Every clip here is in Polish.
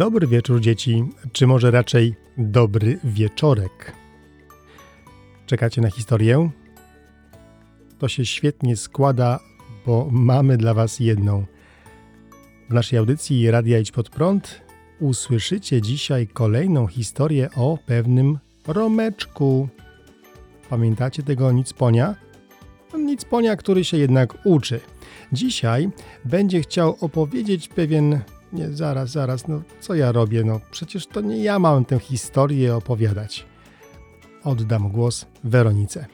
Dobry wieczór, dzieci, czy może raczej dobry wieczorek. Czekacie na historię? To się świetnie składa, bo mamy dla Was jedną. W naszej audycji Radia Idź Pod Prąd usłyszycie dzisiaj kolejną historię o pewnym Romeczku. Pamiętacie tego Nicponia? Nicponia, który się jednak uczy. Dzisiaj będzie chciał opowiedzieć pewien nie, zaraz, zaraz, no co ja robię? No przecież to nie ja mam tę historię opowiadać. Oddam głos Weronice.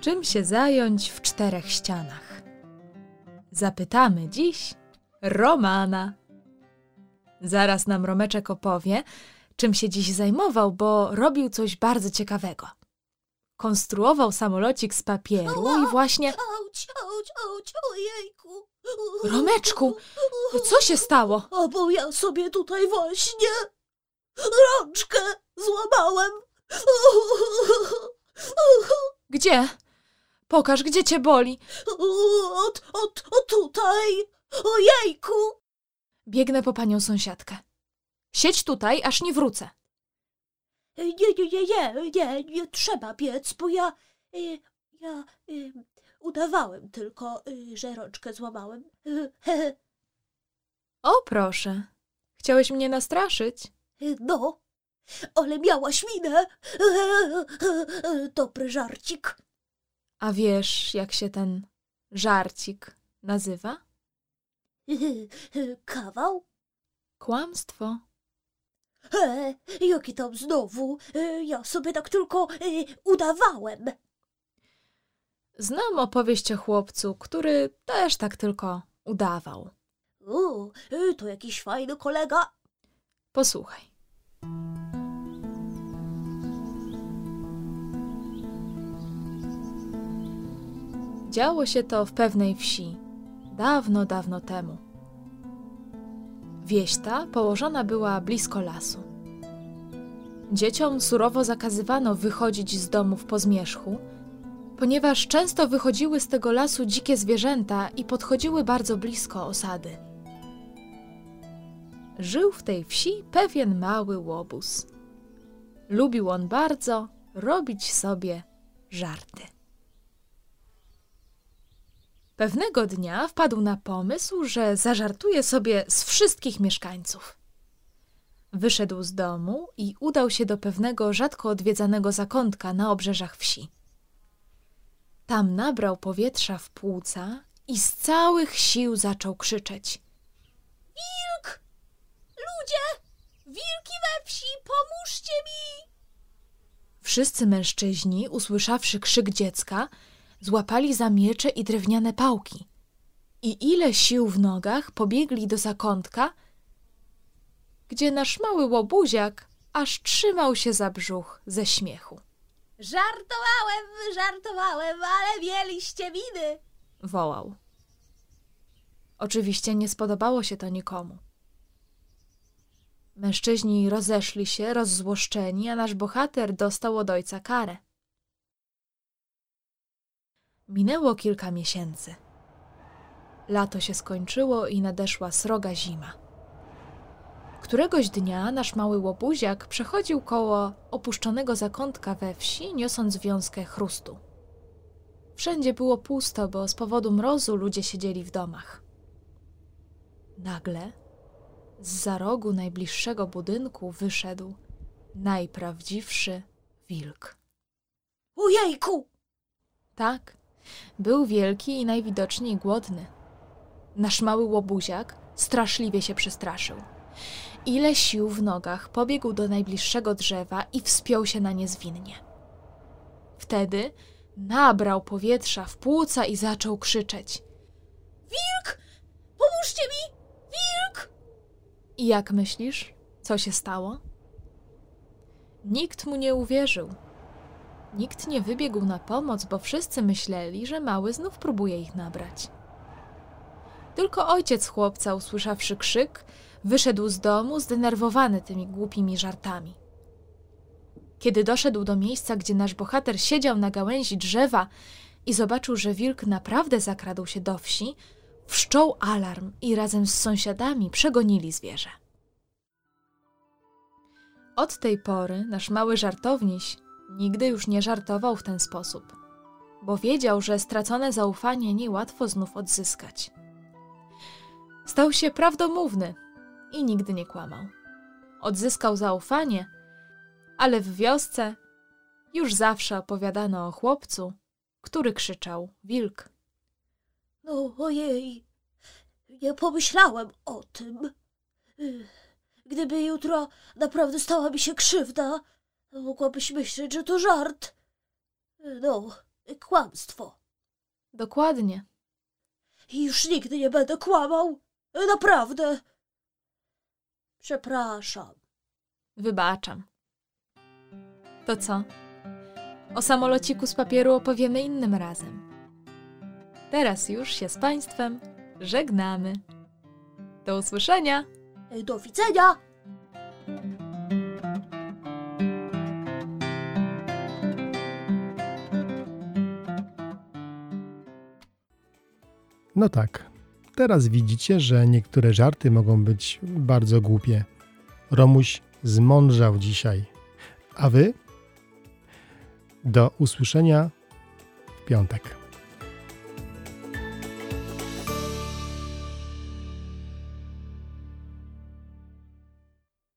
Czym się zająć w czterech ścianach? Zapytamy dziś Romana. Zaraz nam Romeczek opowie, czym się dziś zajmował, bo robił coś bardzo ciekawego. Konstruował samolocik z papieru i właśnie... Auć, auć, auć, ojejku. Romeczku, co się stało? A bo ja sobie tutaj właśnie rączkę złamałem. Gdzie? Pokaż, gdzie cię boli. Od, od, o tutaj. Ojejku. Biegnę po panią sąsiadkę. Siedź tutaj, aż nie wrócę. Nie, nie, nie, nie, nie, nie trzeba biec, bo ja, y, ja y, udawałem tylko, że rączkę złamałem. O, proszę. Chciałeś mnie nastraszyć? No, ale miałaś minę. Dobry żarcik. A wiesz, jak się ten żarcik nazywa? Kawał? Kłamstwo. E, jaki tam znowu? E, ja sobie tak tylko e, udawałem. Znam opowieść o chłopcu, który też tak tylko udawał. U, e, to jakiś fajny kolega. Posłuchaj. Działo się to w pewnej wsi, dawno, dawno temu. Wieś ta położona była blisko lasu. Dzieciom surowo zakazywano wychodzić z domów po zmierzchu, ponieważ często wychodziły z tego lasu dzikie zwierzęta i podchodziły bardzo blisko osady. Żył w tej wsi pewien mały łobuz. Lubił on bardzo robić sobie żarty. Pewnego dnia wpadł na pomysł, że zażartuje sobie z wszystkich mieszkańców. Wyszedł z domu i udał się do pewnego rzadko odwiedzanego zakątka na obrzeżach wsi. Tam nabrał powietrza w płuca i z całych sił zaczął krzyczeć. Wilk! Ludzie! Wilki we wsi, pomóżcie mi! Wszyscy mężczyźni, usłyszawszy krzyk dziecka, złapali za miecze i drewniane pałki. I ile sił w nogach pobiegli do zakątka, gdzie nasz mały łobuziak aż trzymał się za brzuch ze śmiechu. Żartowałem, żartowałem, ale mieliście winy. Wołał. Oczywiście nie spodobało się to nikomu. Mężczyźni rozeszli się, rozzłoszczeni, a nasz bohater dostał od ojca karę. Minęło kilka miesięcy. Lato się skończyło i nadeszła sroga zima. Któregoś dnia nasz mały łobuziak przechodził koło opuszczonego zakątka we wsi, niosąc wiązkę chrustu. Wszędzie było pusto, bo z powodu mrozu ludzie siedzieli w domach. Nagle z za rogu najbliższego budynku wyszedł najprawdziwszy wilk. Ojejku! Tak, był wielki i najwidoczniej głodny. Nasz mały łobuziak straszliwie się przestraszył. Ile sił w nogach pobiegł do najbliższego drzewa i wspiął się na nie zwinnie. Wtedy nabrał powietrza w płuca i zaczął krzyczeć. Wilk! Pomóżcie mi! Wilk! I jak myślisz, co się stało? Nikt mu nie uwierzył. Nikt nie wybiegł na pomoc, bo wszyscy myśleli, że mały znów próbuje ich nabrać. Tylko ojciec chłopca, usłyszawszy krzyk, wyszedł z domu zdenerwowany tymi głupimi żartami. Kiedy doszedł do miejsca, gdzie nasz bohater siedział na gałęzi drzewa i zobaczył, że wilk naprawdę zakradł się do wsi, wszczął alarm i razem z sąsiadami przegonili zwierzę. Od tej pory nasz mały żartowniś nigdy już nie żartował w ten sposób, bo wiedział, że stracone zaufanie niełatwo znów odzyskać. Stał się prawdomówny i nigdy nie kłamał. Odzyskał zaufanie, ale w wiosce już zawsze opowiadano o chłopcu, który krzyczał wilk. No ojej, nie pomyślałem o tym. Gdyby jutro naprawdę stała mi się krzywda, mogłabyś myśleć, że to żart. No, kłamstwo. Dokładnie. I już nigdy nie będę kłamał. Naprawdę. Przepraszam. Wybaczam. To co? O samolociku z papieru opowiemy innym razem. Teraz już się z Państwem żegnamy. Do usłyszenia! Do widzenia. No tak. Teraz widzicie, że niektóre żarty mogą być bardzo głupie. Romuś zmądrzał dzisiaj. A wy? Do usłyszenia w piątek.